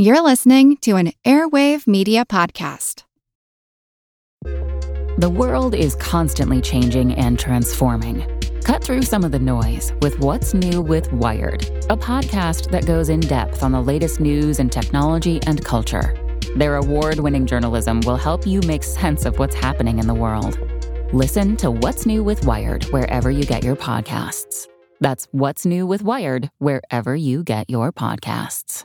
You're listening to an Airwave Media Podcast. The world is constantly changing and transforming. Cut through some of the noise with What's New with Wired, a podcast that goes in depth on the latest news and technology and culture. Their award winning journalism will help you make sense of what's happening in the world. Listen to What's New with Wired wherever you get your podcasts. That's What's New with Wired wherever you get your podcasts.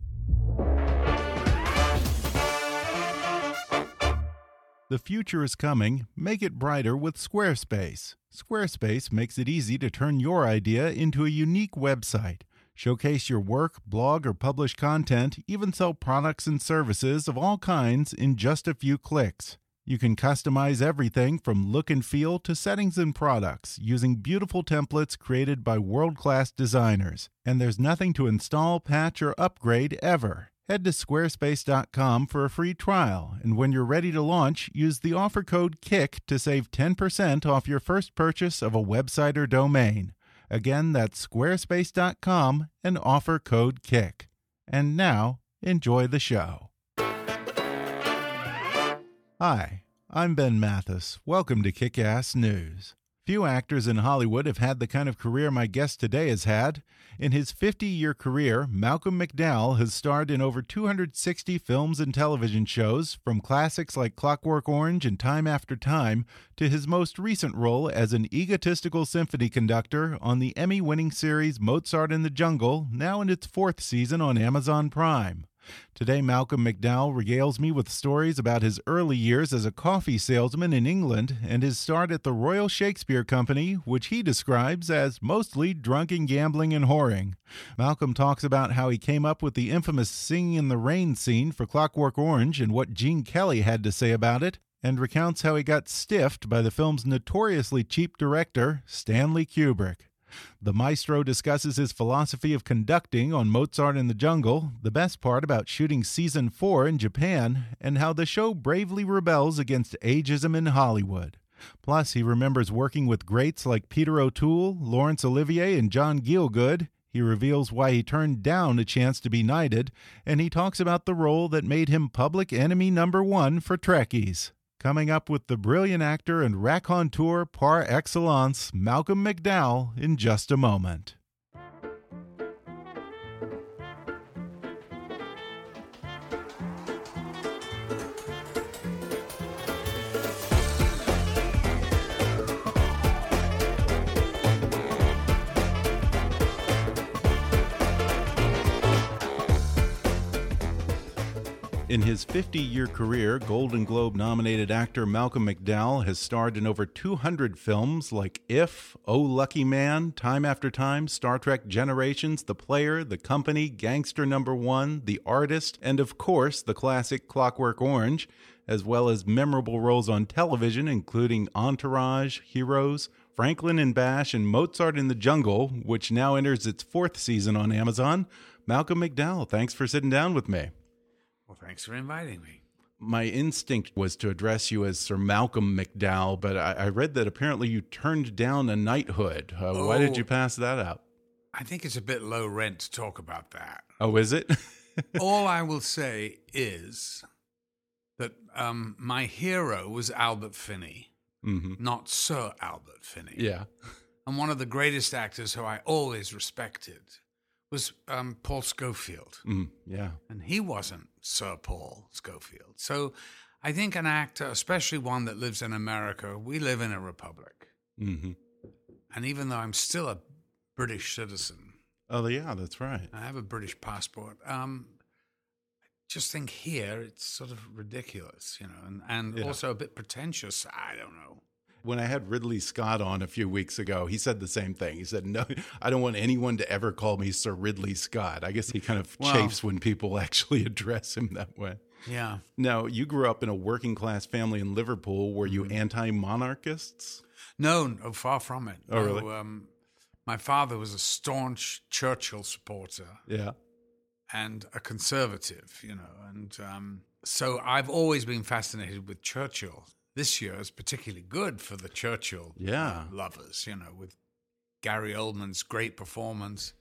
The future is coming. Make it brighter with Squarespace. Squarespace makes it easy to turn your idea into a unique website. Showcase your work, blog, or publish content, even sell products and services of all kinds in just a few clicks. You can customize everything from look and feel to settings and products using beautiful templates created by world class designers. And there's nothing to install, patch, or upgrade ever. Head to squarespace.com for a free trial, and when you're ready to launch, use the offer code KICK to save 10% off your first purchase of a website or domain. Again, that's squarespace.com and offer code KICK. And now, enjoy the show. Hi, I'm Ben Mathis. Welcome to Kick Ass News. Few actors in Hollywood have had the kind of career my guest today has had. In his 50 year career, Malcolm McDowell has starred in over 260 films and television shows, from classics like Clockwork Orange and Time After Time to his most recent role as an egotistical symphony conductor on the Emmy winning series Mozart in the Jungle, now in its fourth season on Amazon Prime. Today, Malcolm McDowell regales me with stories about his early years as a coffee salesman in England and his start at the Royal Shakespeare Company, which he describes as mostly drunken gambling and whoring. Malcolm talks about how he came up with the infamous Singing in the Rain scene for Clockwork Orange and what Gene Kelly had to say about it, and recounts how he got stiffed by the film's notoriously cheap director, Stanley Kubrick. The maestro discusses his philosophy of conducting on Mozart in the Jungle, the best part about shooting season four in Japan, and how the show bravely rebels against ageism in Hollywood. Plus, he remembers working with greats like Peter O'Toole, Laurence Olivier, and John Gielgud. He reveals why he turned down a chance to be knighted, and he talks about the role that made him public enemy number one for Trekkies. Coming up with the brilliant actor and raconteur par excellence, Malcolm McDowell, in just a moment. In his 50 year career, Golden Globe nominated actor Malcolm McDowell has starred in over 200 films like If, Oh Lucky Man, Time After Time, Star Trek Generations, The Player, The Company, Gangster Number One, The Artist, and of course, the classic Clockwork Orange, as well as memorable roles on television, including Entourage, Heroes, Franklin and Bash, and Mozart in the Jungle, which now enters its fourth season on Amazon. Malcolm McDowell, thanks for sitting down with me. Well, thanks for inviting me. My instinct was to address you as Sir Malcolm McDowell, but I, I read that apparently you turned down a knighthood. Uh, oh, why did you oh. pass that up? I think it's a bit low rent to talk about that. Oh, is it? All I will say is that um, my hero was Albert Finney, mm-hmm. not Sir Albert Finney. Yeah. And one of the greatest actors who I always respected was um, Paul Scofield. Mm, yeah. And he wasn't Sir Paul Scofield. So I think an actor, especially one that lives in America, we live in a republic. Mm-hmm. And even though I'm still a British citizen. Oh, yeah, that's right. I have a British passport. Um, I just think here it's sort of ridiculous, you know, and, and yeah. also a bit pretentious. I don't know. When I had Ridley Scott on a few weeks ago, he said the same thing. He said, "No, I don't want anyone to ever call me Sir Ridley Scott." I guess he kind of chafes when people actually address him that way. Yeah. Now, you grew up in a working class family in Liverpool. Were you mm -hmm. anti-monarchists? No, no, far from it. Oh, really? Um, my father was a staunch Churchill supporter. Yeah. And a conservative, you know, and um, so I've always been fascinated with Churchill. This year is particularly good for the Churchill yeah. lovers, you know, with Gary Oldman's great performance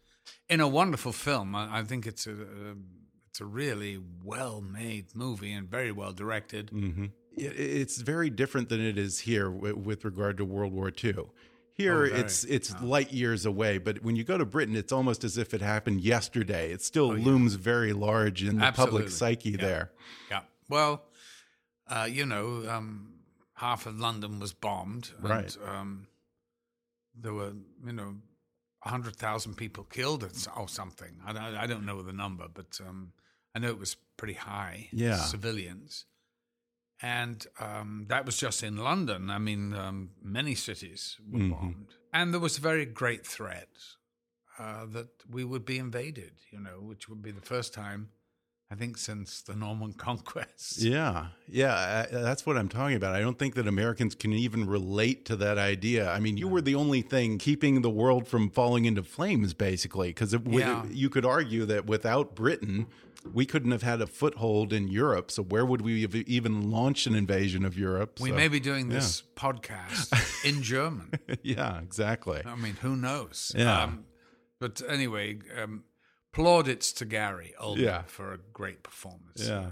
in a wonderful film. I, I think it's a, a, it's a really well made movie and very well directed. Mm -hmm. It's very different than it is here with regard to World War II. Here, oh, it's it's oh. light years away, but when you go to Britain, it's almost as if it happened yesterday. It still oh, yeah. looms very large in the Absolutely. public psyche yeah. there. Yeah. Well, uh, you know, um, half of London was bombed. And, right. Um, there were, you know, hundred thousand people killed or something. I, I, don't know the number, but um, I know it was pretty high. Yeah. Civilians and um, that was just in London. I mean, um, many cities were mm-hmm. bombed, and there was a very great threat uh, that we would be invaded. You know, which would be the first time. I think since the Norman conquest. Yeah, yeah, I, that's what I'm talking about. I don't think that Americans can even relate to that idea. I mean, you were the only thing keeping the world from falling into flames, basically, because yeah. you could argue that without Britain, we couldn't have had a foothold in Europe. So where would we have even launched an invasion of Europe? We so, may be doing this yeah. podcast in German. yeah, exactly. I mean, who knows? Yeah. Um, but anyway, um, plaudits to Gary Oldman yeah. for a great performance. Yeah.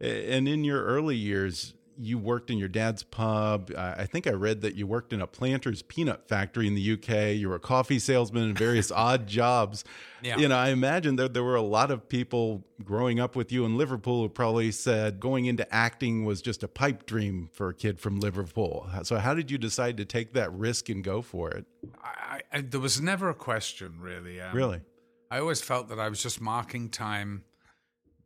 And in your early years, you worked in your dad's pub. I think I read that you worked in a planter's peanut factory in the UK. You were a coffee salesman and various odd jobs. Yeah. You know, I imagine that there were a lot of people growing up with you in Liverpool who probably said going into acting was just a pipe dream for a kid from Liverpool. So, how did you decide to take that risk and go for it? I, I, there was never a question, really. Um, really? I always felt that I was just marking time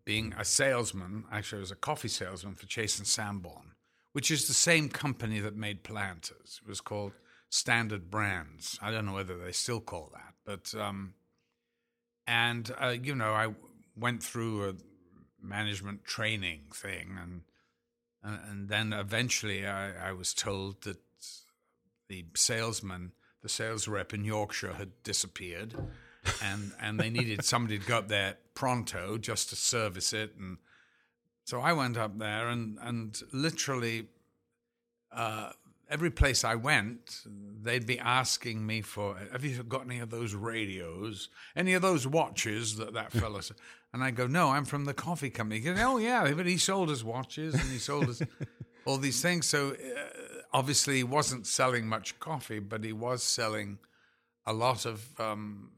being a salesman, actually, I was a coffee salesman for Chase and Sanborn, which is the same company that made Planters. It was called Standard Brands. I don't know whether they still call that, but um, and uh, you know, I went through a management training thing, and and then eventually I, I was told that the salesman, the sales rep in Yorkshire, had disappeared and and they needed somebody to go up there pronto just to service it. And so I went up there and and literally uh, every place I went they'd be asking me for have you got any of those radios? Any of those watches that that fella said and I go no I'm from the coffee company. Goes, oh yeah but he sold us watches and he sold us all these things. So uh, obviously he wasn't selling much coffee but he was selling a lot of um,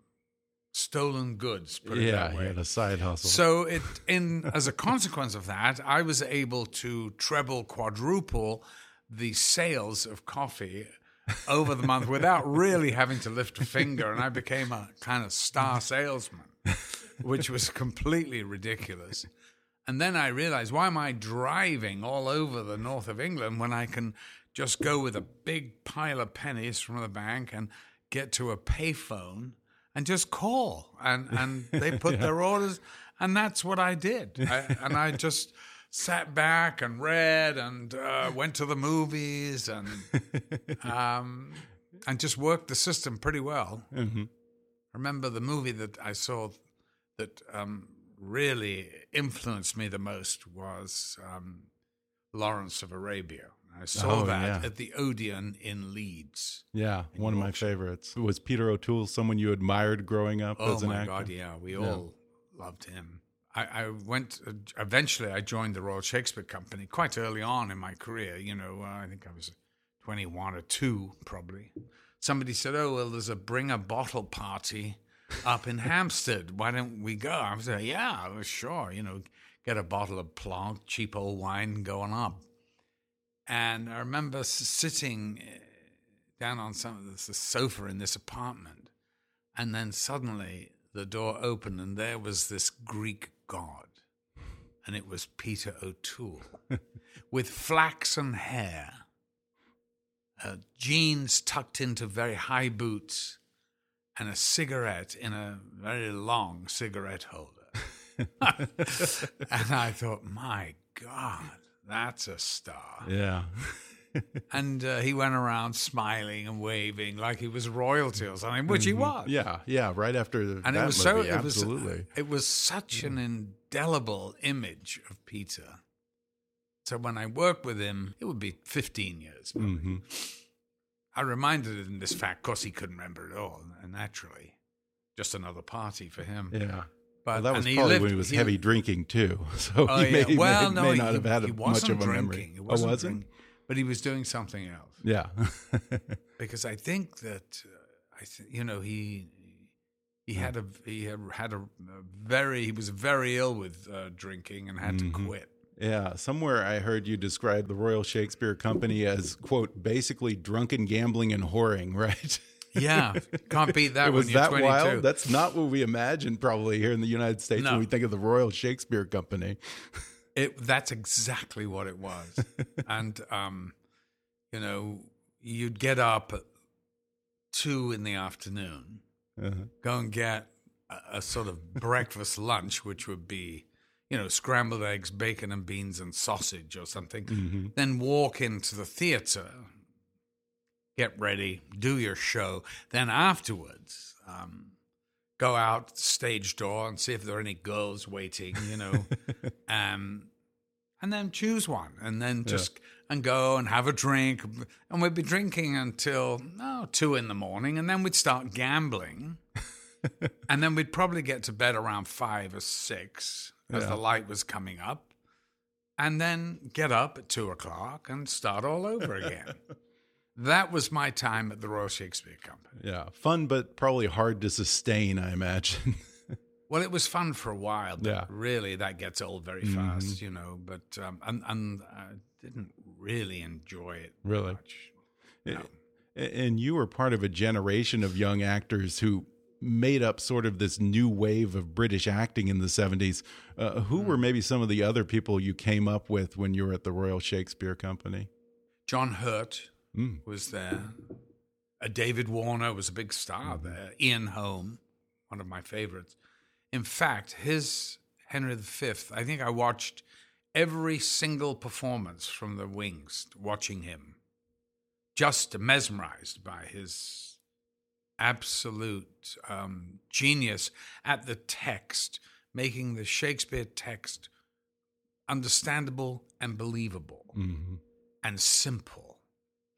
stolen goods. Put it yeah, that way. he had a side hustle. So it, in as a consequence of that, I was able to treble, quadruple the sales of coffee over the month without really having to lift a finger, and I became a kind of star salesman, which was completely ridiculous. And then I realized, why am I driving all over the north of England when I can just go with a big pile of pennies from the bank and get to a payphone and just call and and they put yeah. their orders and that's what I did I, and I just sat back and read and uh, went to the movies and um, and just worked the system pretty well. Mm-hmm. remember the movie that I saw that um, really influenced me the most was um, Lawrence of Arabia. I saw oh, that yeah. at the Odeon in Leeds. Yeah, in one Yorkshire. of my favorites. Was Peter O'Toole someone you admired growing up oh as an actor? Oh my? God, yeah. We yeah. all loved him. I, I, went, uh, eventually, I joined the Royal Shakespeare Company quite early on in my career. You know, uh, I think I was 21 or 2, probably. Somebody said, Oh, well, there's a bring a bottle party up in Hampstead. Why don't we go? I was like, Yeah, sure. You know, get a bottle of Blanc, cheap old wine, going up. And I remember sitting eh, down on some of the sofa in this apartment, and then suddenly the door opened, and there was this Greek god, and it was Peter O'Toole with flaxen hair uh, jeans tucked into very high boots, and a cigarette in a very long cigarette holder. and I thought, my God, that's a star. Yeah. and uh, he went around smiling and waving like he was royalty or something, which he was. Yeah, yeah. Right after the, and that it was movie, so it absolutely. was it was such an indelible image of Peter. So when I worked with him, it would be 15 years. probably. hmm I reminded him this fact, of course he couldn't remember it all, and naturally, just another party for him. Yeah. But well, that was and he probably lived- when he was he- heavy drinking too. So Oh, he may, yeah. well, may, no, may he, not have had he much wasn't of a drinking. memory. He oh, wasn't wasn't? drinking, but he was doing something else. Yeah. because I think that uh, I th- you know he he had a he had, a, a very he was very ill with uh, drinking and had Mhm. to quit. yeah. Somewhere I heard you describe the Royal Shakespeare Company as quote basically drunken gambling and whoring, right? Yeah, can't beat that it when was you're that 22. wild. That's not what we imagine probably here in the United States No. when we think of the Royal Shakespeare Company. It that's exactly what it was, and um, you know you'd get up at two in the afternoon, Uh-huh. go and get a, a sort of breakfast lunch, which would be, you know, scrambled eggs, bacon and beans, and sausage or something. Mm-hmm. Then walk into the theater, get ready, do your show. Then afterwards, um, go out stage door and see if there are any girls waiting, you know, um, and then choose one, and then just and go and have a drink, and we'd be drinking until oh, two in the morning, and then we'd start gambling, and then we'd probably get to bed around five or six as Yeah. the light was coming up. And then get up at two o'clock and start all over again. that was my time at the Royal Shakespeare Company. Yeah. Fun, but probably hard to sustain, I imagine. Well, it was fun for a while, but Yeah. really that gets old very fast, you know. But um, and and I didn't really enjoy it Really? much. No. And you were part of a generation of young actors who made up sort of this new wave of British acting in the 70s. Uh, who Hmm. were maybe some of the other people you came up with when you were at the Royal Shakespeare Company? John Hurt Mm. was there. Uh, David Warner was a big star there. Ian Holm, one of my favorites. In fact, his Henry V, I think I watched every single performance from the wings, watching him, just mesmerized by his absolute um, genius at the text, making the Shakespeare text understandable and believable hmm and simple.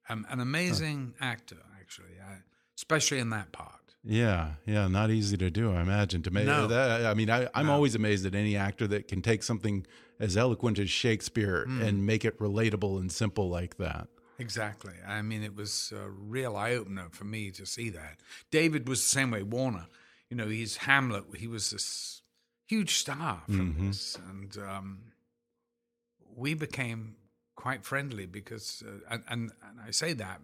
Um, an amazing actor, actually, I, especially in that part. Yeah, yeah, not easy to do, I imagine. To make No. that, I mean, I, I'm No. always amazed at any actor that can take something as eloquent as Shakespeare Hmm. and make it relatable and simple like that. Exactly. I mean, it was a real eye opener for me to see that. David was the same way. Warner, you know, he's Hamlet. He was this huge star from Mhm. this, and um, we became quite friendly because, uh, and, and and I say that,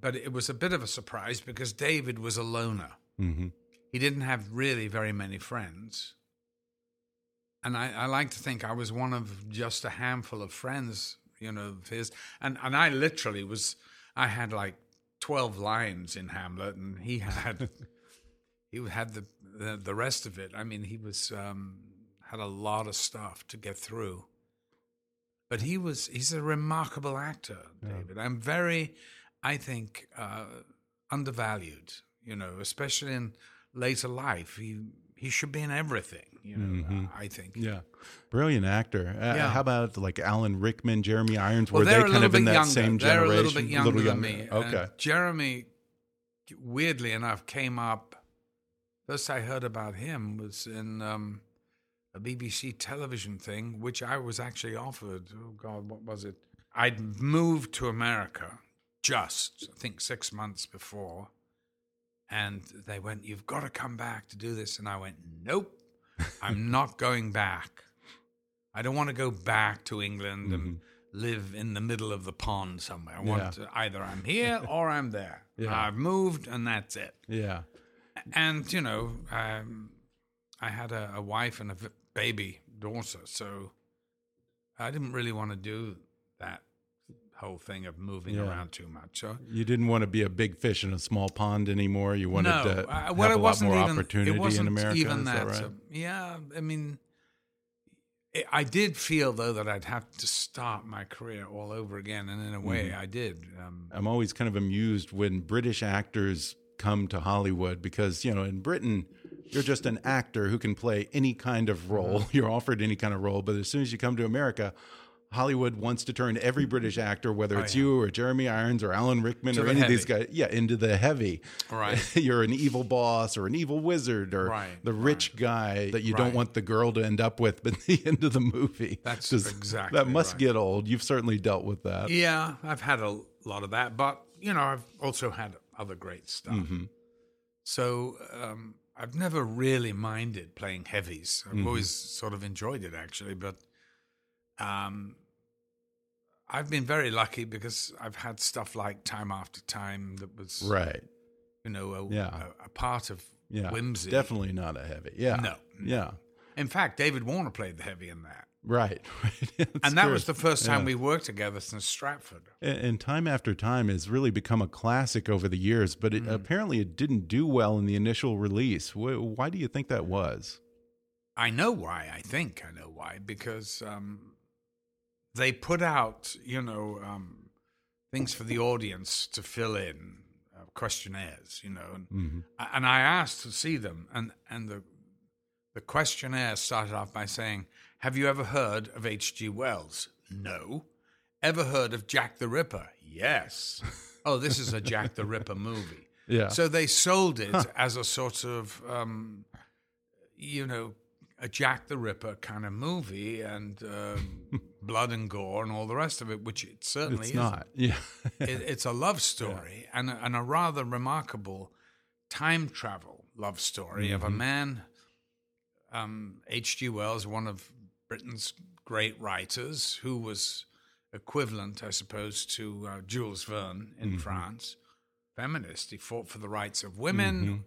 but it was a bit of a surprise because David was a loner. hmm he didn't have really very many friends. And I, I like to think I was one of just a handful of friends, you know, of his. And, and I literally was, I had like 12 lines in Hamlet, and he had, he had the, the, the rest of it. I mean, he was, um, had a lot of stuff to get through. But he was, he's a remarkable actor, David. I'm very, I think, uh, undervalued, you know, especially in later life. He, he should be in everything, you know, Mhm. I think. Yeah, brilliant actor. Uh, Yeah. How about like Alan Rickman, Jeremy Irons? Well, Were they kind of in that younger. same They're a little bit younger than me. And Okay. Jeremy, weirdly enough, came up. First I heard about him was in um, a BBC television thing, which I was actually offered. Oh God, what was it? I'd moved to America just, I think, six months before, and they went, "You've got to come back to do this," and I went, "Nope, I'm not going back. I don't want to go back to England and live in the middle of the pond somewhere. I want to, either I'm here or I'm there. Yeah. I've moved, and that's it." Yeah. and you know, um, I had a, a wife and a baby daughter, so I didn't really want to do that whole thing of moving Yeah. around too much. So You didn't want to be a big fish in a small pond anymore. You wanted no, to have well, a lot wasn't more even, opportunity it wasn't in America. Even that, that right? so- yeah, I mean, I- I did feel though that I'd have to start my career all over again, and in a way, Mm-hmm. I did. Um, I'm always kind of amused when British actors come to Hollywood because, you know, in Britain, you're just an actor who can play any kind of role. Mm-hmm. You're offered any kind of role. But as soon as you come to America, Hollywood wants to turn every British actor, whether Oh, it's yeah. you or Jeremy Irons or Alan Rickman To or any of these guys, yeah, into the heavy. Right. you're an evil boss or an evil wizard or Right, the rich guy that you don't want the girl to end up with at the end of the movie. That's Does- exactly That must right. get old. You've certainly dealt with that. yeah, I've had a lot of that, but you know, I've also had other great stuff. Mm-hmm. So um, I've never really minded playing heavies. I've Mm-hmm. always sort of enjoyed it actually, but um, I've been very lucky because I've had stuff like Time After Time that was, Right. you know, a, Yeah. a, a part of Yeah. whimsy. Definitely not a heavy. Yeah. No. Yeah. In fact, David Warner played the heavy in that. Right. right. And that true. was the first time Yeah. we worked together since Stratford. And, and time after time has really become a classic over the years, but it, Mm-hmm. apparently it didn't do well in the initial release. Wh- Why do you think that was? I know why. I think I know why because um, they put out, you know, um, things for the audience to fill in, uh, questionnaires, you know, and, Mm-hmm. and I asked to see them, and and the the questionnaire started off by saying, "Have you ever heard of H.G. Wells?" No. Ever heard of Jack the Ripper? Yes. oh, this is a Jack the Ripper movie. Yeah. So they sold it as a sort of, um, you know, a Jack the Ripper kind of movie and um, blood and gore and all the rest of it, which it certainly it's is. not. Yeah. It, it's a love story and, a- and a rather remarkable time travel love story of a Mm-hmm. man, um, H.G. Wells, one of Britain's great writers, who was equivalent, I suppose, to uh, Jules Verne in Mm-hmm. France. Feminist. He fought for the rights of women.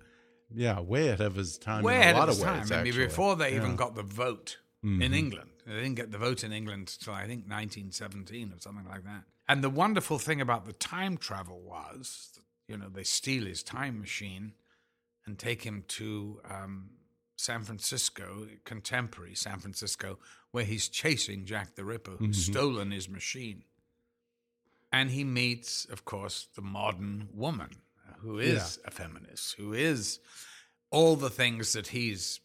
yeah. Way ahead of his time Way ahead a lot of his time. ways. I mean, before they even got the vote Mm-hmm. in England. They didn't get the vote in England until I think 1917 or something like that. And the wonderful thing about the time travel was, you know, they steal his time machine and take him to um, San Francisco, contemporary San Francisco, where he's chasing Jack the Ripper, who's Mm-hmm. stolen his machine. And he meets, of course, the modern woman who is a feminist, who is all the things that he's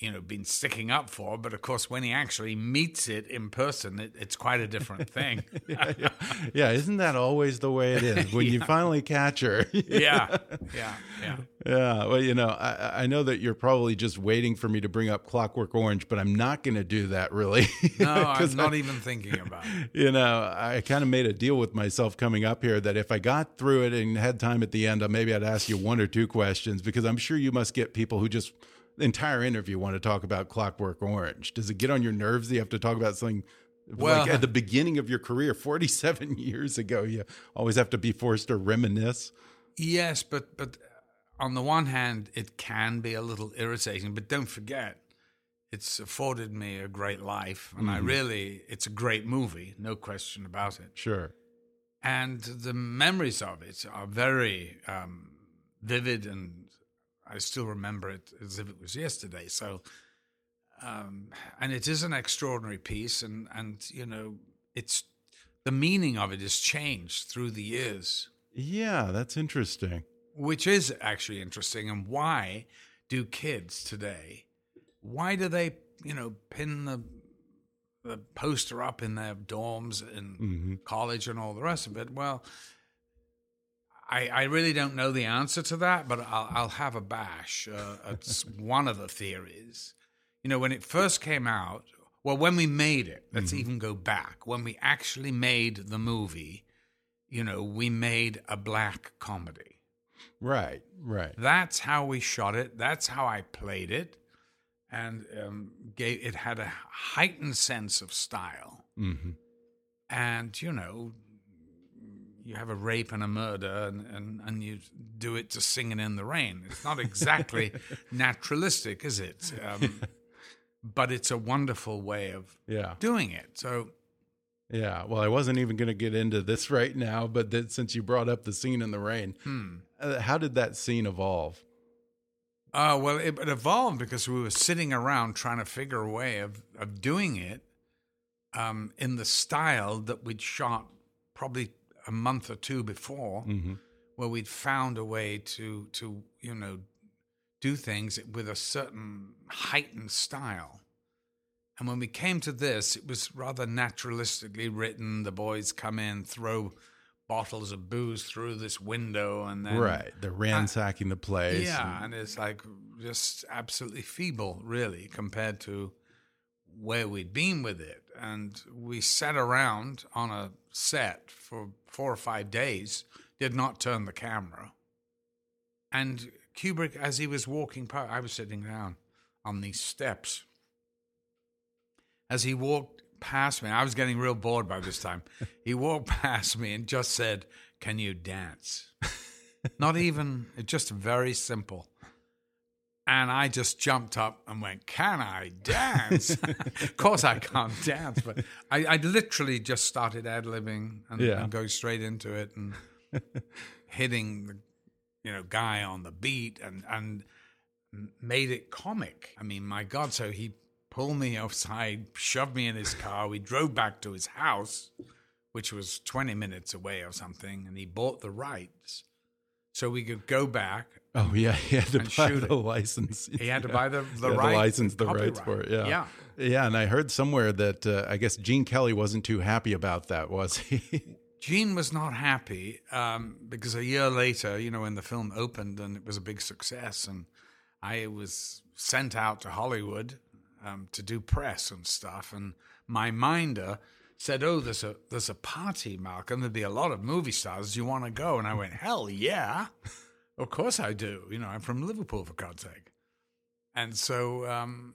you know been sticking up for but of course when he actually meets it in person it, it's quite a different thing yeah, yeah. Yeah, Isn't that always the way it is? When you finally catch her. yeah yeah yeah Yeah, well, you know, I, I know that you're probably just waiting for me to bring up Clockwork Orange, but I'm not going to do that really. no i'm not I- even thinking about it you know, I kind of made a deal with myself coming up here that if I got through it and had time at the end, maybe I'd ask you one or two questions because I'm sure you must get people who just entire interview want to talk about Clockwork Orange. Does it get on your nerves that you have to talk about something Well- like at the beginning of your career, 47 years ago? You always have to be forced to reminisce. yes but but on the one hand it can be a little irritating but don't forget it's afforded me a great life and i really it's a great movie no question about it Sure. and the memories of it are very um, vivid and I still remember it as if it was yesterday. So, um, and it is an extraordinary piece, and and you know, it's the meaning of it has changed through the years, Yeah, that's interesting. which is actually interesting. And why do kids today? Why do they, you know, pin the the poster up in their dorms in hmm college and all the rest of it? Well, I, I really don't know the answer to that, but I'll, I'll have a bash. Uh, it's one of the theories. You know, when it first came out, well, when we made it, let's even go back. When we actually made the movie, you know, we made a black comedy. Right, right. That's how we shot it. That's how I played it, and um, gave it had a heightened sense of style. hmm And you know, you have a rape and a murder, and, and, and you do it to singing in the rain. It's not exactly naturalistic, is it? Um, but it's a wonderful way of Yeah. doing it. So Yeah, well, I wasn't even going to get into this right now, but that, since you brought up the scene in the rain, Hmm. uh, how did that scene evolve? Uh, well, it, it evolved because we were sitting around trying to figure a way of, of doing it um, in the style that we'd shot probably a month or two before, Mhm. where we'd found a way to to you know do things with a certain heightened style. And when we came to this, it was rather naturalistically written. The boys come in, throw bottles of booze through this window, and then right, they're ransacking the place. yeah, and it's like just absolutely feeble, really, compared to where we'd been with it. And we sat around on a set for four or five days, did not turn the camera. And Kubrick, as he was walking past, I was sitting down on these steps. As he walked past me, I was getting real bored by this time. he walked past me and just said, Can you dance? Not even, it's just very simple. And I just jumped up and went, Can I dance? of course, I can't dance, but I, I literally just started ad libbing and, Yeah. and going straight into it and hitting the you know guy on the beat and and made it comic. I mean, my God! So he pulled me outside, shoved me in his car. We drove back to his house, which was twenty minutes away or something, and he bought the rights so we could go back. Oh yeah, he had to buy shoot the it. license. He had to buy the the, Yeah, right, license, the rights for it. Yeah, yeah. yeah. And I heard somewhere that uh, I guess Gene Kelly wasn't too happy about that, was he? Gene was not happy um, because a year later, you know, when the film opened and it was a big success, and I was sent out to Hollywood um, to do press and stuff, and my minder said, "Oh, there's a there's a party, Malcolm. There'd be a lot of movie stars. Do you want to go?" And I went, "Hell yeah, of course I do. You know, I'm from Liverpool for God's sake." And so um,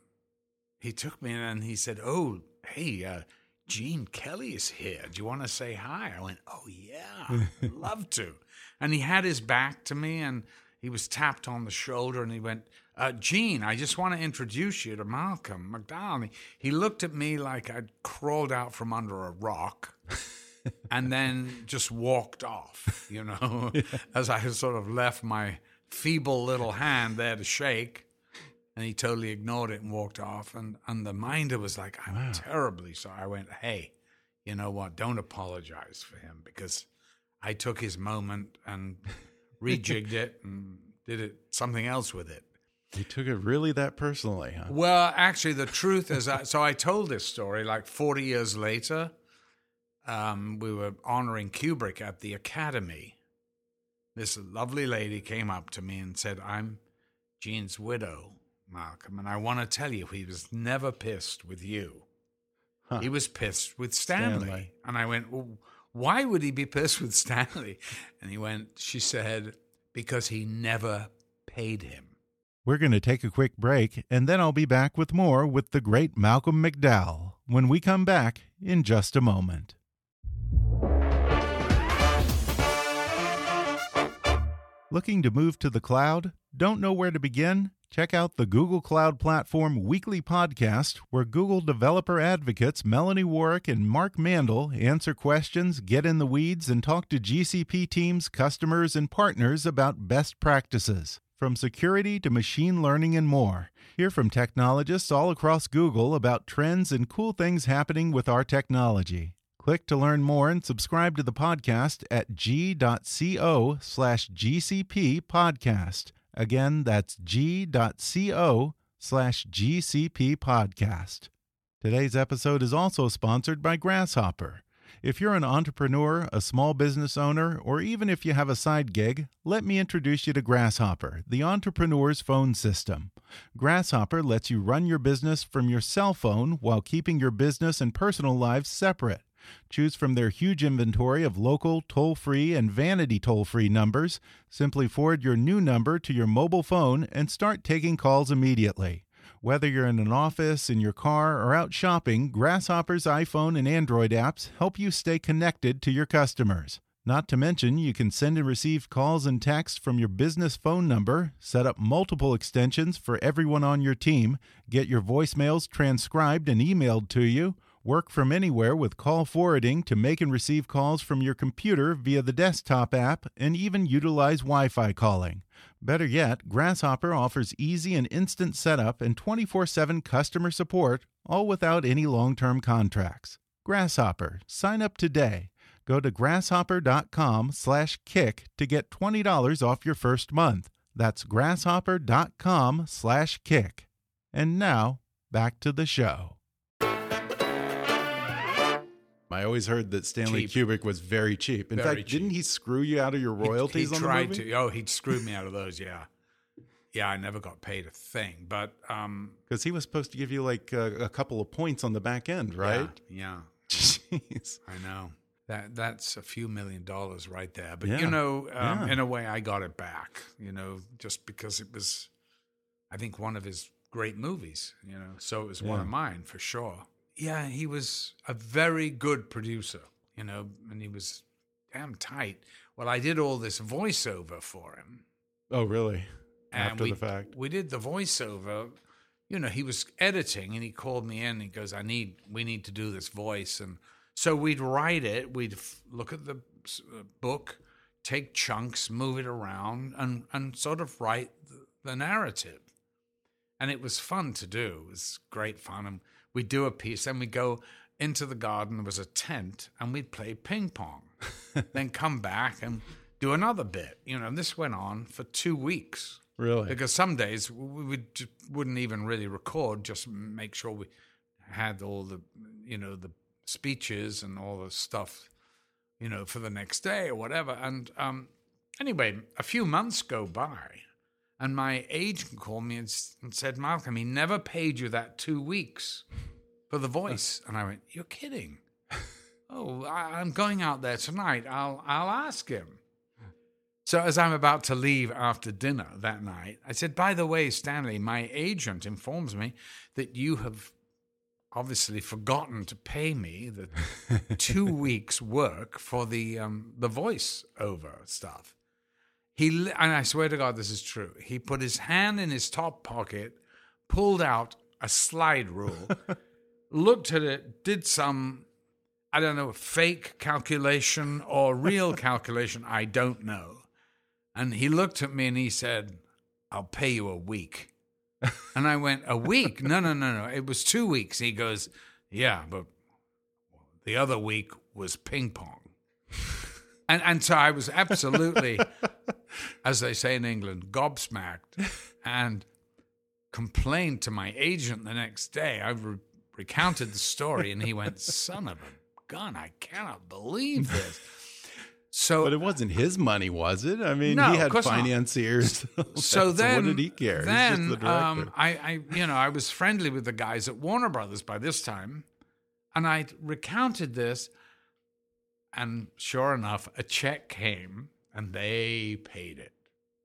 he took me in and he said, "Oh, hey." Uh, Gene Kelly is here. Do you want to say hi? I went, Oh, yeah, I'd love to. And he had his back to me and he was tapped on the shoulder and he went, uh, Gene, I just want to introduce you to Malcolm McDowell. And He, he looked at me like I'd crawled out from under a rock and then just walked off, you know, as I sort of left my feeble little hand there to shake. And he totally ignored it and walked off. And, and the minder was like, I'm terribly sorry. I went, hey, you know what? Don't apologize for him because I took his moment and rejigged it and did it something else with it. he took it really that personally, huh? Well, actually, the truth is, I, so I told this story like 40 years later. Um, we were honoring Kubrick at the Academy. This lovely lady came up to me and said, I'm Gene's widow, Malcolm, and I want to tell you, he was never pissed with you. Huh. He was pissed with Stanley. Stanley. And I went, well, why would he be pissed with Stanley? And he went, she said, because he never paid him. We're going to take a quick break, and then I'll be back with more with the great Malcolm McDowell when we come back in just a moment. Looking to move to the cloud? Don't know where to begin? Check out the Google Cloud Platform Weekly Podcast, where Google developer advocates Melanie Warrick and Mark Mandel answer questions, get in the weeds, and talk to GCP teams, customers, and partners about best practices. From security to machine learning and more. Hear from technologists all across Google about trends and cool things happening with our technology. Click to learn more and subscribe to the podcast at g.co slash GCP podcast. Again, that's g.co slash GCP podcast. Today's episode is also sponsored by Grasshopper. If you're an entrepreneur, a small business owner, or even if you have a side gig, let me introduce you to Grasshopper, the entrepreneur's phone system. Grasshopper lets you run your business from your cell phone while keeping your business and personal lives separate. Choose from their huge inventory of local, toll free, and vanity toll free numbers. Simply forward your new number to your mobile phone and start taking calls immediately. Whether you're in an office, in your car, or out shopping, Grasshopper's iPhone and Android apps help you stay connected to your customers. Not to mention, you can send and receive calls and texts from your business phone number, set up multiple extensions for everyone on your team, get your voicemails transcribed and emailed to you, Work from anywhere with call forwarding to make and receive calls from your computer via the desktop app and even utilize Wi Fi calling. Better yet, Grasshopper offers easy and instant setup and 24 7 customer support, all without any long term contracts. Grasshopper, sign up today. Go to grasshopper.com slash kick to get $20 off your first month. That's grasshopper.com slash kick. And now, back to the show. I always heard that Stanley Cheap. Kubrick was very cheap. In Very fact, didn't he screw you out of your royalties he, on tried the movie? to. Oh, he'd screwed me out of those. Yeah, yeah. I never got paid a thing, but um, Because he was supposed to give you like a, a couple of points on the back end, right? Yeah, Jeez. I know. That that's a few million dollars right there. But Yeah. you know, um, Yeah. in a way, I got it back. You know, just because it was, I think, one of his great movies. You know, so it was one of mine for sure. Yeah, he was a very good producer. You know, and he was damn tight. Well, I did all this voiceover for him. Oh, really? and After we, the fact. we did the voiceover. You know, he was editing, and he called me in. And he goes, "I need, we need to do this voice." And so we'd write it. We'd f- look at the uh, book, take chunks, move it around, and and sort of write the, the narrative. And it was fun to do. It was great fun. And we'd do a piece, then we'd go into the garden. There was a tent, and we'd play ping pong. then come back and do another bit. You know, and this went on for two weeks Really? because some days we would, wouldn't even really record, just make sure we had all the, you know, the speeches and all the stuff, you know, for the next day or whatever. And um, anyway, a few months go by, and my agent called me and, and said, Malcolm, he never paid you that two weeks for the voice. And I went, You're kidding. oh, I, I'm going out there tonight. I'll, I'll ask him. So as I'm about to leave after dinner that night, I said, "By the way, Stanley, my agent informs me that you have obviously forgotten to pay me the two weeks' work for the um, the voice over stuff." He and I swear to God, this is true. He put his hand in his top pocket, pulled out a slide rule, looked at it, did some I don't know, fake calculation or real calculation, I don't know. And he looked at me and he said, I'll pay you a week. and I went, A week? No, no, no, no. It was two weeks. He goes, Yeah, but the other week was ping pong. And, and so I was absolutely, as they say in England, gobsmacked and complained to my agent the next day. I re- recounted the story and he went, Son of a gun, I cannot believe this. So But it wasn't his money, was it? I mean, No, he had financiers. so then, what did he care? Then, the um, I, I, you know, I was friendly with the guys at Warner Brothers by this time, and I recounted this, and sure enough, a check came, and they paid it.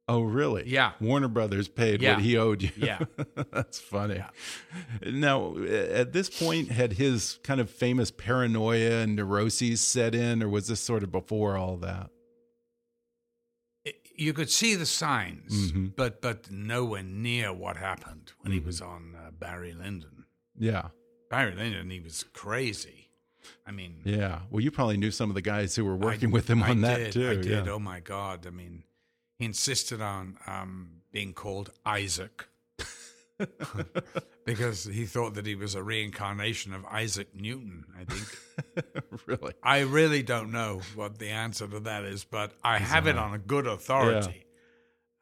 oh, really? Yeah. Warner Brothers paid Yeah. what he owed you. Yeah. That's funny. Now, at this point, had his kind of famous paranoia and neuroses set in, or was this sort of before all that? You could see the signs, Mhm. but but nowhere near what happened when he was on uh, Barry Lyndon. Yeah. Barry Lyndon, he was crazy. I mean, Yeah. Well, you probably knew some of the guys who were working I- with him on I that did, too. I did. Yeah. Oh my God! I mean, he insisted on um, being called Isaac because he thought that he was a reincarnation of Isaac Newton. I think. really? I really don't know what the answer to that is, but I have it on a good authority.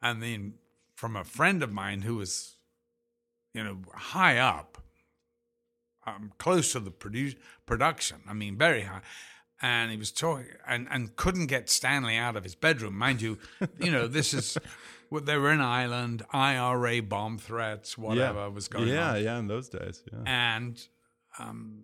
And then from a friend of mine who was, you know, high up, um, close to the produ- production. I mean, very high. And he was talking and, and couldn't get Stanley out of his bedroom. Mind you, you know, this is, well, they were in Ireland, IRA bomb threats, whatever yeah. was going yeah, on Yeah, yeah, in those days. Yeah. and um,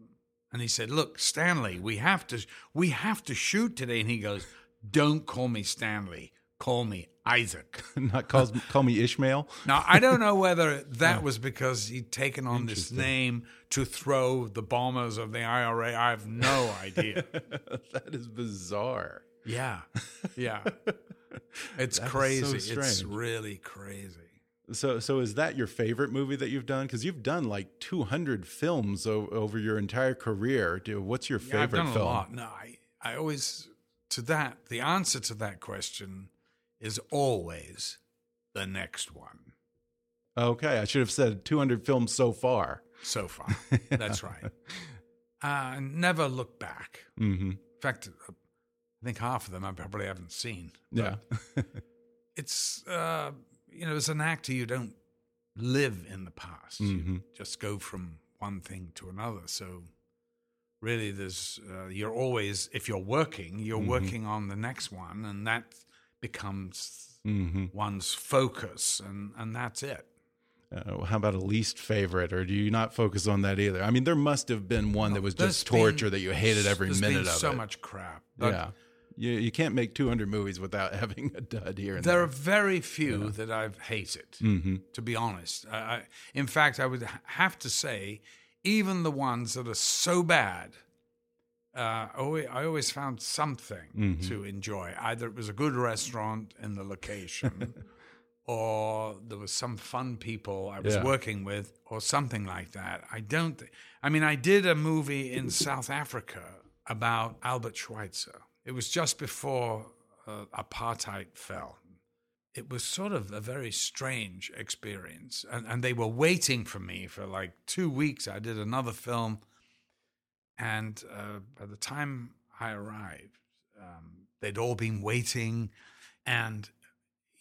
and he said, "Look, Stanley, we have to we have to shoot today." And he goes, "Don't call me Stanley, call me Isaac." Not call, call me Ishmael. Now I don't know whether that oh. was because he'd taken on this name to throw the bombers of the IRA. I have no idea. that is bizarre. yeah, yeah, it's That is so crazy. it's really crazy. So, so is that your favorite movie that you've done? Because you've done like 200 films over your entire career. What's your favorite yeah, I've done film? A lot. No, I, I always to that the answer to that question is always the next one. Okay, I should have said 200 films so far. So far, that's right. Uh, never look back. Mm-hmm. In fact, I think half of them I probably haven't seen. Yeah, it's uh, you know, as an actor, you don't live in the past. Mm-hmm. You just go from one thing to another. So really, there's uh, you're always if you're working, you're Mm-hmm. working on the next one, and that becomes mm-hmm. one's focus, and and that's it. Uh, how about a least favorite, or do you not focus on that either? I mean, there must have been one that was just torture been- that you hated every minute been of so it. much crap. Yeah, you you can't make 200 movies without having a dud here and There there. are very few that I've hated, Mm-hmm. to be honest. I, I, in fact, I would have to say, even the ones that are so bad, uh, always, I always found something Mm-hmm. to enjoy. Either it was a good restaurant in the location, or there was some fun people I was Yeah. working with, or something like that. I don't. Th- I mean, I did a movie in South Africa about Albert Schweitzer. It was just before uh, apartheid fell. It was sort of a very strange experience, and and they were waiting for me for like two weeks. I did another film, and uh, by the time I arrived, um, they'd all been waiting, and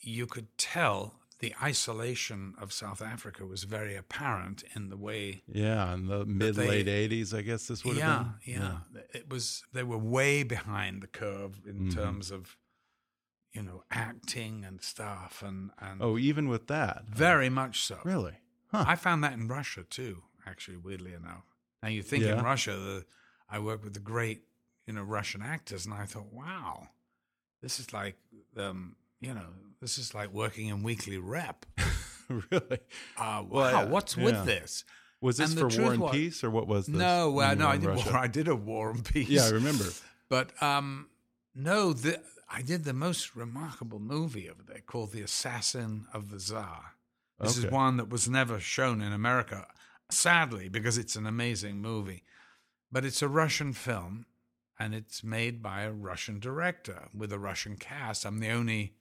you could tell the isolation of South Africa was very apparent in the way Yeah, in the mid they- late 80s, I guess this would yeah, have been. yeah, yeah, It was they were way behind the curve in Mhm. terms of you know acting and stuff and and Oh, even with that, very much so. really? Huh. I found that in Russia too, actually, weirdly enough. Now you think Yeah. in Russia, the, I work with the great, you know, Russian actors, and I thought, wow, this is like, um, you know, this is like working in weekly rep. really? Uh, wow, Well, what's yeah. with this? Was this And for War and was- Peace, or what was this? No, uh, no, I did Russia? war. I did a War and Peace. Yeah, I remember. But um, no, the, I did the most remarkable movie over there called The Assassin of the Tsar. This is one that was never shown in America, sadly, because it's an amazing movie. But it's a Russian film, and it's made by a Russian director with a Russian cast. I'm the only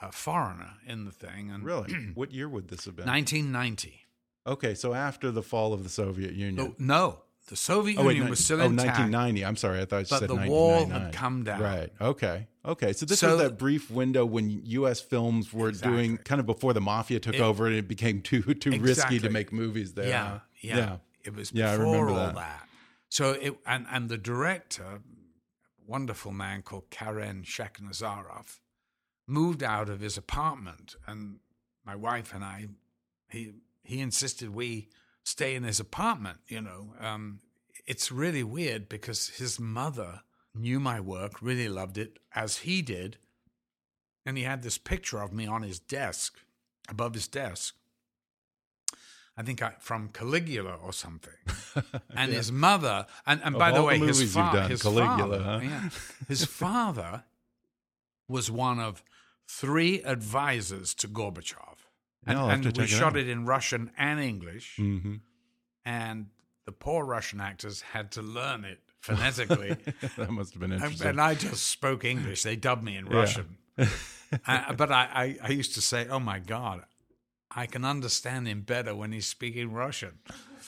uh, foreigner in the thing. And Really? what year would this have been? 1990. Okay, so after the fall of the Soviet Union. No, no, the Soviet Oh, wait, Union ni- was still oh, intact. 1990. I'm sorry, I thought you But said the wall had come down. Right. Okay. Okay. So this So- was that brief window when U.S. films were doing kind of before the mafia took It- over and it became too too risky to make movies there. Yeah, yeah, Yeah. It was Yeah, I remember all that. that. So it and and the director, wonderful man called Karen Shakhnazarov, moved out of his apartment, and my wife and I, he he insisted we stay in his apartment. You know, um, it's really weird because his mother knew my work, really loved it as he did, and he had this picture of me on his desk, above his desk. I think I, from Caligula or something. And his mother, and, and Of by the all the way, his, fa- done, his Caligula, father, huh? yeah, his father was one of three advisors to Gorbachev. And, Yeah, and we it shot out. it in Russian and English, hmm and the poor Russian actors had to learn it phonetically. that must have been interesting. and I just spoke English. They dubbed me in Yeah. Russian. Uh, but I, I, I used to say, oh my God, I can understand him better when he's speaking Russian.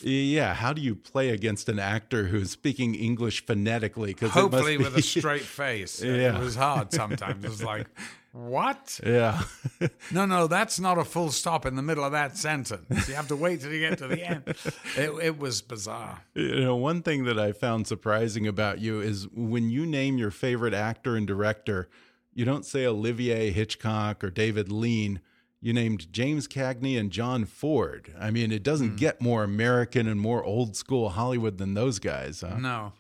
yeah. How do you play against an actor who's speaking English phonetically? Because Hopefully with a straight face. Yeah. It was hard sometimes. It was like, what? Yeah. No, no, that's not a full stop in the middle of that sentence. You have to wait till you get to the end. It, it was bizarre. You know, one thing that I found surprising about you is when you name your favorite actor and director, you don't say Olivier Hitchcock or David Lean. You named James Cagney and John Ford. I mean, it doesn't hmm. get more American and more old school Hollywood than those guys. Huh? No,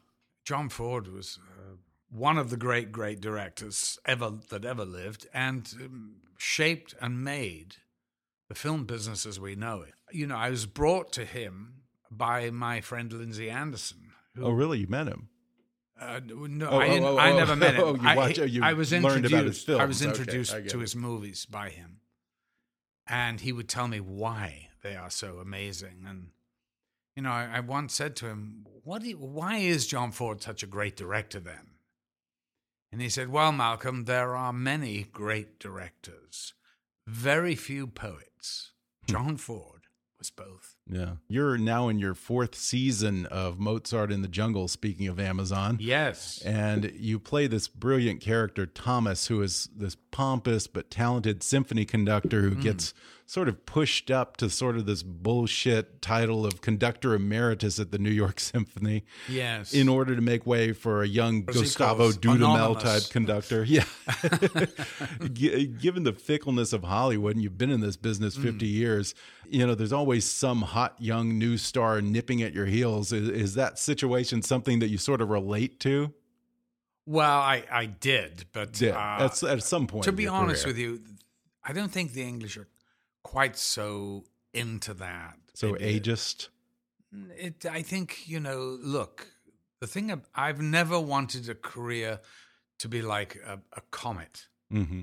John Ford was one of the great, great directors ever that ever lived, and um, shaped and made the film business as we know it. You know, I was brought to him by my friend Lindsay Anderson. Who, Oh, really? You met him? uh, no, Oh, I, oh, oh, I oh, never met him. oh, you I, watch- oh, you I was learned introduced. I was films. Okay, introduced I to it. his movies by him, and he would tell me why they are so amazing. And you know, I, I once said to him, "What? You, why is John Ford such a great director then?" And he said, "Well, Malcolm, there are many great directors, very few poets. Hmm. John Ford was both." Yeah. You're now in your fourth season of Mozart in the Jungle, speaking of Amazon. Yes. And you play this brilliant character, Thomas, who is this pompous but talented symphony conductor who mm. gets sort of pushed up to sort of this bullshit title of conductor emeritus at the New York Symphony. Yes. In order to make way for a young Gustavo Dudamel type conductor. Yeah. Given the fickleness of Hollywood, and you've been in this business mm. 50 mm. years, you know, there's always some hot young new star nipping at your heels. Is, is that situation something that you sort of relate to? Well, I, I did, but yeah, uh, at, at some point. To be honest career. with you, I don't think the English are quite so into that. So it, ageist. It, I think you know. Look, the thing I've never wanted a career to be like a, a comet, mm-hmm.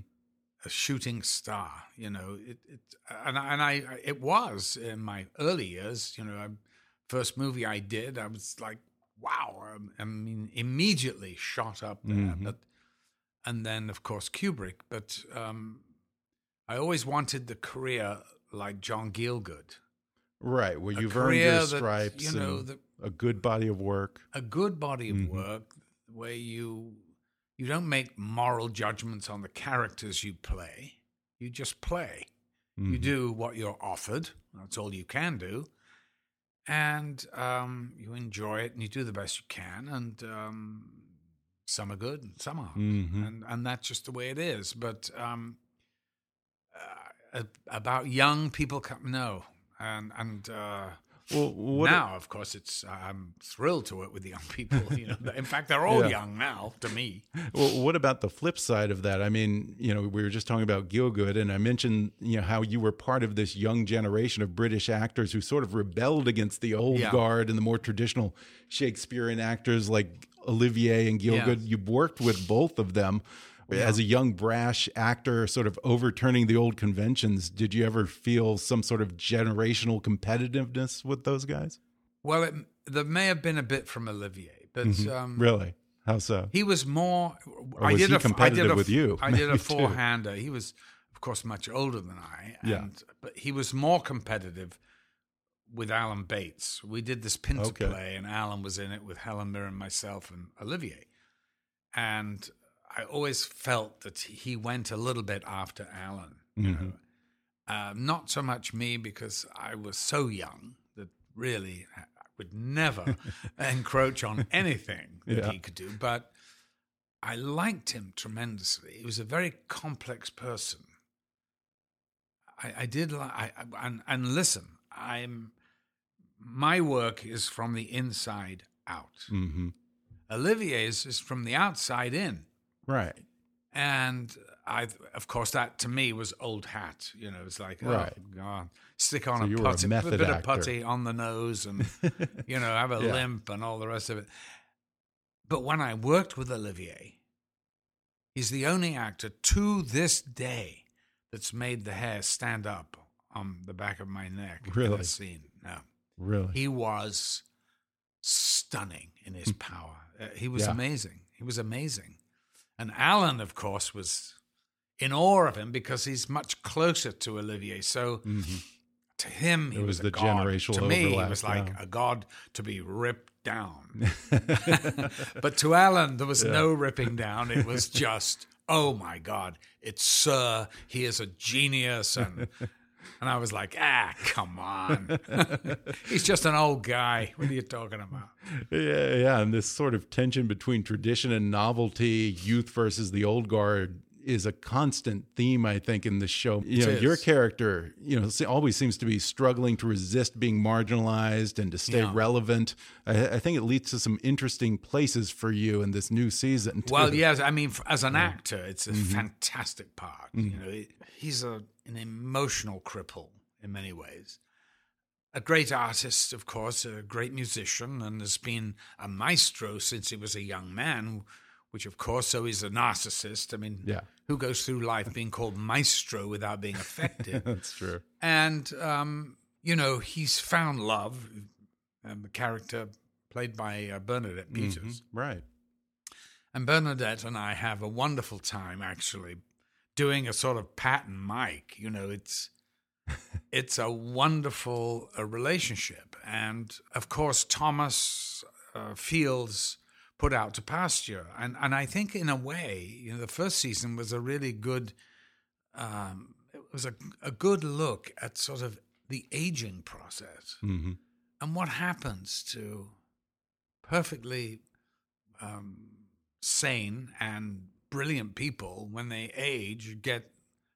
a shooting star. You know, it, it and and I it was in my early years. You know, I, first movie I did, I was like, wow. I, I mean, immediately shot up there, mm-hmm. but and then of course Kubrick, but. um I always wanted the career like John Gielgud. Right, where you've earned your stripes, that, you know, the, a good body of work. A good body of mm-hmm. work where you you don't make moral judgments on the characters you play. You just play. Mm-hmm. You do what you're offered. That's all you can do. And um, you enjoy it and you do the best you can. And um, some are good and some aren't. Mm-hmm. And, and that's just the way it is. But um, about young people come no and and uh, well, now, of course, it's I'm thrilled to work with the young people. You know, in fact, they're all yeah. young now to me. Well, what about the flip side of that? I mean, you know, we were just talking about Gielgud, and I mentioned you know how you were part of this young generation of British actors who sort of rebelled against the old yeah. guard and the more traditional Shakespearean actors like Olivier and Gielgud. Yeah. You worked with both of them yeah. as a young brash actor sort of overturning the old conventions did you ever feel some sort of generational competitiveness with those guys well it, there may have been a bit from olivier but mm -hmm. um, really how so he was more or was I did he a, competitive I did a, with you i did a four-hander he was of course much older than i and, yeah. but he was more competitive with Alan Bates. We did this pinter okay. play, and Alan was in it with Helen Mirren, myself, and Olivier. And I always felt that he went a little bit after Alan. You mm-hmm. know, uh, not so much me because I was so young that really I would never encroach on anything that yeah. he could do. But I liked him tremendously. He was a very complex person. I, I did, li- I, I, and, and listen, I'm my work is from the inside out. Mm-hmm. Olivier's is from the outside in. Right. And I, of course, that to me was old hat. You know, it's like, oh, right. God, stick on so a putty, a, a bit actor. of putty on the nose, and you know, have a yeah. limp and all the rest of it. But when I worked with Olivier, he's the only actor to this day that's made the hair stand up on the back of my neck really? in a scene. No, really, he was stunning in his hmm. power. Uh, he was yeah. amazing. He was amazing. And Alan, of course, was in awe of him because he's much closer to Olivier. So mm-hmm. to him, he it was, was the god. generational To me, he was like yeah. a god to be ripped down. but to Alan, there was yeah. no ripping down. It was just, oh my God, it's Sir. He is a genius. And and I was like, ah, come on. He's just an old guy. What are you talking about? Yeah, yeah. And this sort of tension between tradition and novelty, youth versus the old guard, is a constant theme, I think, in the show. You know, your character, you know, always seems to be struggling to resist being marginalized and to stay yeah. relevant. I, I, think it leads to some interesting places for you in this new season. Too. Well, yes, I mean, as an actor, it's a mm -hmm. fantastic part. Mm -hmm. You know, he's a an emotional cripple in many ways. A great artist, of course, a great musician, and has been a maestro since he was a young man which of course, so he's a narcissist. I mean, Yeah. who goes through life being called maestro without being affected? That's true. and um, you know, he's found love. And the character played by uh, Bernadette Peters. Mhm. Right. And Bernadette and I have a wonderful time actually doing a sort of Pat and Mike. You know, it's it's a wonderful uh, relationship, and of course Thomas uh, Fields put out to pasture, and and I think in a way, you know, the first season was a really good. Um, it was a a good look at sort of the aging process hmm and what happens to perfectly um, sane and brilliant people when they age get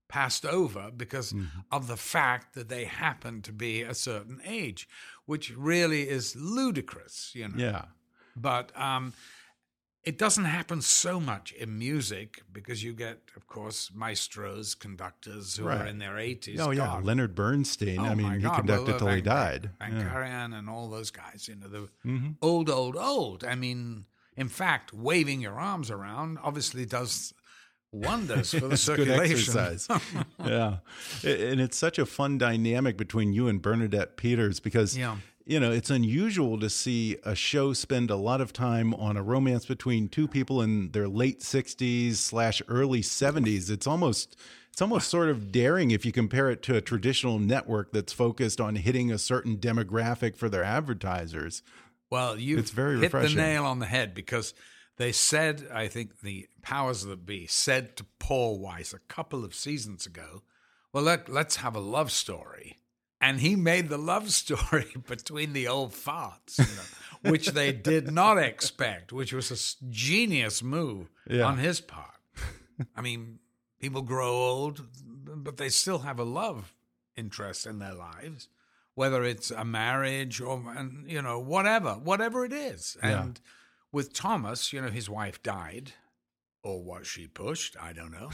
passed over because of the fact that they happen to be a certain age, which really is ludicrous, you know. Yeah. But um, it doesn't happen so much in music because you get, of course, maestros, conductors who are in their 80s. Oh yeah. God, Leonard Bernstein. Oh I mean, he conducted till he died. Van Yeah. Karajan and all those guys, you know, the Mhm. old, old, old. I mean, in fact, waving your arms around obviously does wonders for the circulation. exercise. yeah, and it's such a fun dynamic between you and Bernadette Peters because Yeah. You know it's unusual to see a show spend a lot of time on a romance between two people in their late sixties slash early seventies. It's almost it's almost sort of daring if you compare it to a traditional network that's focused on hitting a certain demographic for their advertisers. Well, you It's very hit refreshing. the nail on the head because they said, I think the powers that be said to Paul Weitz a couple of seasons ago, well, let, let's have a love story. And he made the love story between the old farts, you know, which they did not expect, which was a genius move Yeah. on his part. I mean, people grow old, but they still have a love interest in their lives, whether it's a marriage or, and, you know, whatever, whatever it is. Yeah. And with Thomas, you know, his wife died, or was she pushed? I don't know.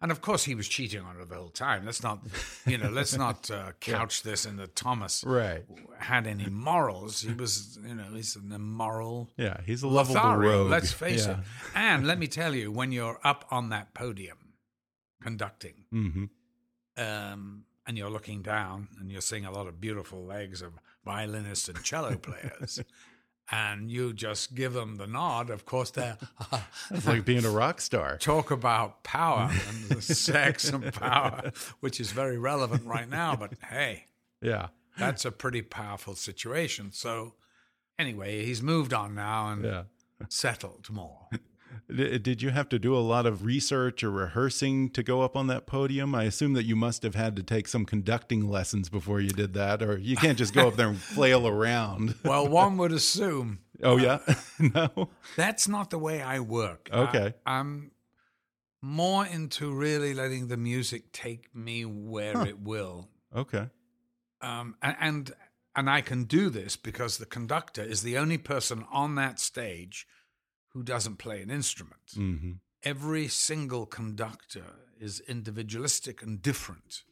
And of course, he was cheating on her the whole time. Let's not, you know, let's not uh, couch this in that Thomas Right. had any morals. He was, you know, he's an immoral Yeah, he's a lovable Lothario, rogue. let's face yeah. it. And let me tell you, when you're up on that podium conducting, hmm um, and you're looking down and you're seeing a lot of beautiful legs of violinists and cello players, and you just give them the nod, of course, they're It's like being a rock star. talk about power and the sex and power, which is very relevant right now. But hey, Yeah. that's a pretty powerful situation. So, anyway, he's moved on now and Yeah. settled more. Did you have to do a lot of research or rehearsing to go up on that podium? I assume that you must have had to take some conducting lessons before you did that, or you can't just go up there and flail around. Well, one would assume Oh yeah, no. that's not the way I work. Okay. I, am more into really letting the music take me where it will. Okay. Um, and, and and I can do this because the conductor is the only person on that stage who doesn't play an instrument. hmm Every single conductor is individualistic and different.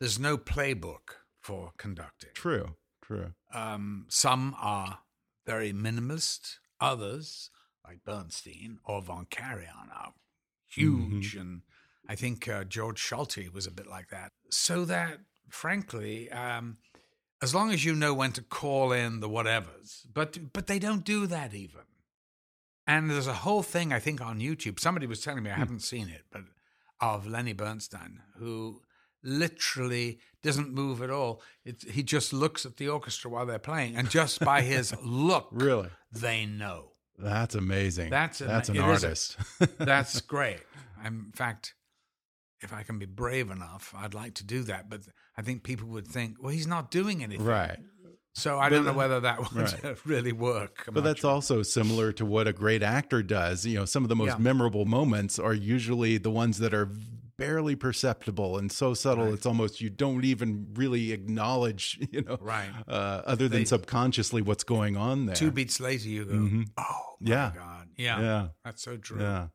There's no playbook for conducting. True. True. Um, some are very minimalist. Others, like Bernstein or Von Karajan, are huge. And I think uh, George Solti was a bit like that. So that, frankly, um, as long as you know when to call in the whatevers, but but they don't do that even. And there's a whole thing I think on YouTube. Somebody was telling me I hmm. haven't seen it, but of Lenny Bernstein who literally doesn't move at all. It, he just looks at the orchestra while they're playing, and just by his look, Really. they know. That's amazing. That's a- that's an it is a- artist. That's great. I'm, in fact, if I can be brave enough, I'd like to do that. But I think people would think, well, he's not doing anything. right. So I don't know whether that would Right. really work. But that's also similar to what a great actor does. You know, some of the most Yeah. memorable moments are usually the ones that are barely perceptible and so subtle Right. it's almost you don't even really acknowledge, you know, Right. uh, other than They- subconsciously what's going on there. Two beats later, you go, Mhm. oh, my Yeah. God. Yeah. Yeah. That's so true. Yeah.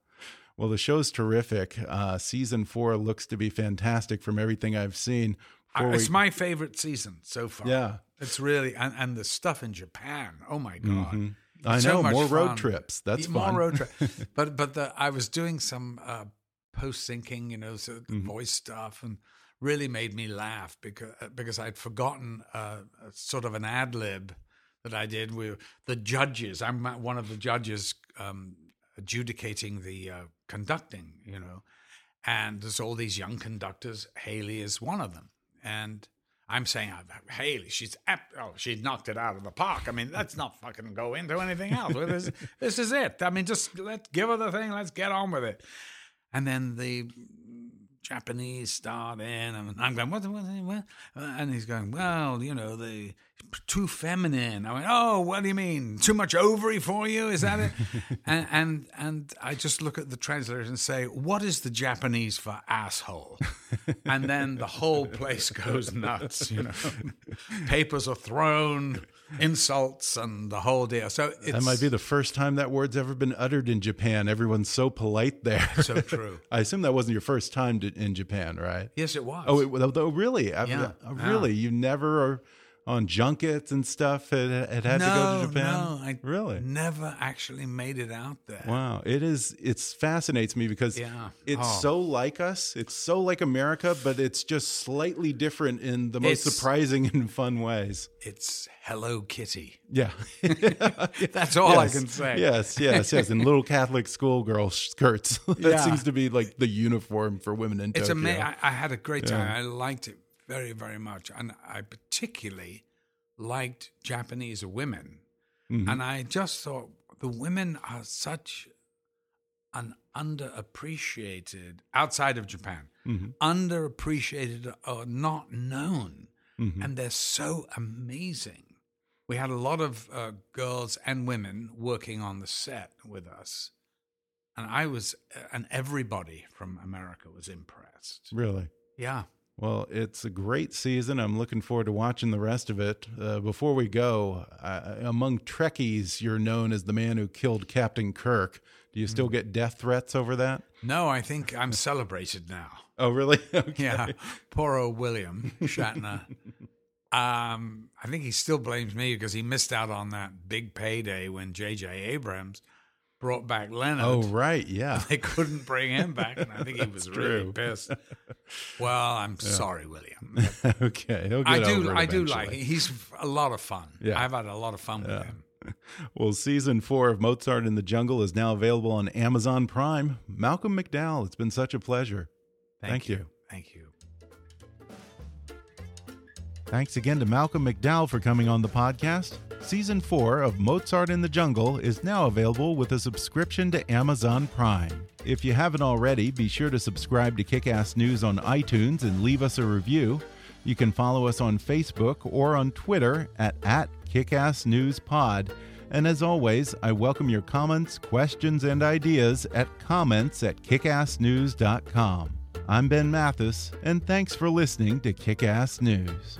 Well, the show's terrific. Uh, season four looks to be fantastic from everything I've seen. Before it's my favorite season so far. Yeah. It's really, and, and the stuff in Japan, oh my God. Mhm. I know so more road trips. That's more fun. road trips. but but the, I was doing some uh, post syncing, you know, so mm-hmm. voice stuff, and really made me laugh because uh, because I'd forgotten uh, sort of an ad lib that I did with the judges. I'm one of the judges um, adjudicating the uh, conducting, you know, and there's all these young conductors. Haley is one of them, and I'm saying, oh, Haley, she's oh, she knocked it out of the park. I mean, let's not fucking go into anything else. this, this is it. I mean, just let's give her the thing. Let's get on with it. And then the Japanese start in, and I'm going, what, what, what? And he's going, well, you know, the too feminine. I went, oh, what do you mean? Too much ovary for you? Is that it? and, and and I just look at the translator and say, what is the Japanese for asshole? and then the whole place goes nuts. You know, papers are thrown, insults, and the whole deal. So that might be the first time that word's ever been uttered in Japan. Everyone's so polite there. So true. I assume that wasn't your first time to, in Japan, right? Yes, it was. Oh, it, oh really? Yeah. Uh, really? Yeah. You never. On junkets and stuff it, it had no, to go to Japan? No, I really never actually made it out there. Wow, it is it fascinates me because yeah. it's oh. so like us. It's so like America, but it's just slightly different in the most it's, surprising and fun ways. It's Hello Kitty. Yeah. That's all yes. I can say. Yes, yes, yes. And little Catholic schoolgirl skirts. that yeah. seems to be like the uniform for women in it's Tokyo. It's amazing. I, I, had a great time. Yeah. I liked it very, very much. And I particularly liked Japanese women. Mm-hmm. And I just thought the women are such an underappreciated, outside of Japan, mm-hmm. underappreciated or not known. Mm-hmm. And they're so amazing. We had a lot of uh, girls and women working on the set with us. And I was, uh, and everybody from America was impressed. Really? Yeah. Well, it's a great season. I'm looking forward to watching the rest of it. Uh, before we go, uh, among Trekkies, you're known as the man who killed Captain Kirk. Do you still hmm. get death threats over that? No, I think I'm celebrated now. Oh, really? Okay. Yeah. Poor old William Shatner. um, I think he still blames me because he missed out on that big payday when J.J. Abrams – brought back Leonard. Oh, right, yeah. They couldn't bring him back, and I think he was really pissed. Well, I'm yeah. sorry, William. okay, He'll get I do. I do like. He's a lot of fun. Yeah. I've had a lot of fun yeah. with him. Well, season four of Mozart in the Jungle is now available on Amazon Prime. Malcolm McDowell, it's been such a pleasure. Thank, Thank you. you. Thank you. Thanks again to Malcolm McDowell for coming on the podcast. Season 4 of Mozart in the Jungle is now available with a subscription to Amazon Prime. If you haven't already, be sure to subscribe to Kickass News on iTunes and leave us a review. You can follow us on Facebook or on Twitter at, at KickassNewsPod. And as always, I welcome your comments, questions, and ideas at comments at kickassnews.com. I'm Ben Mathis, and thanks for listening to Kickass News.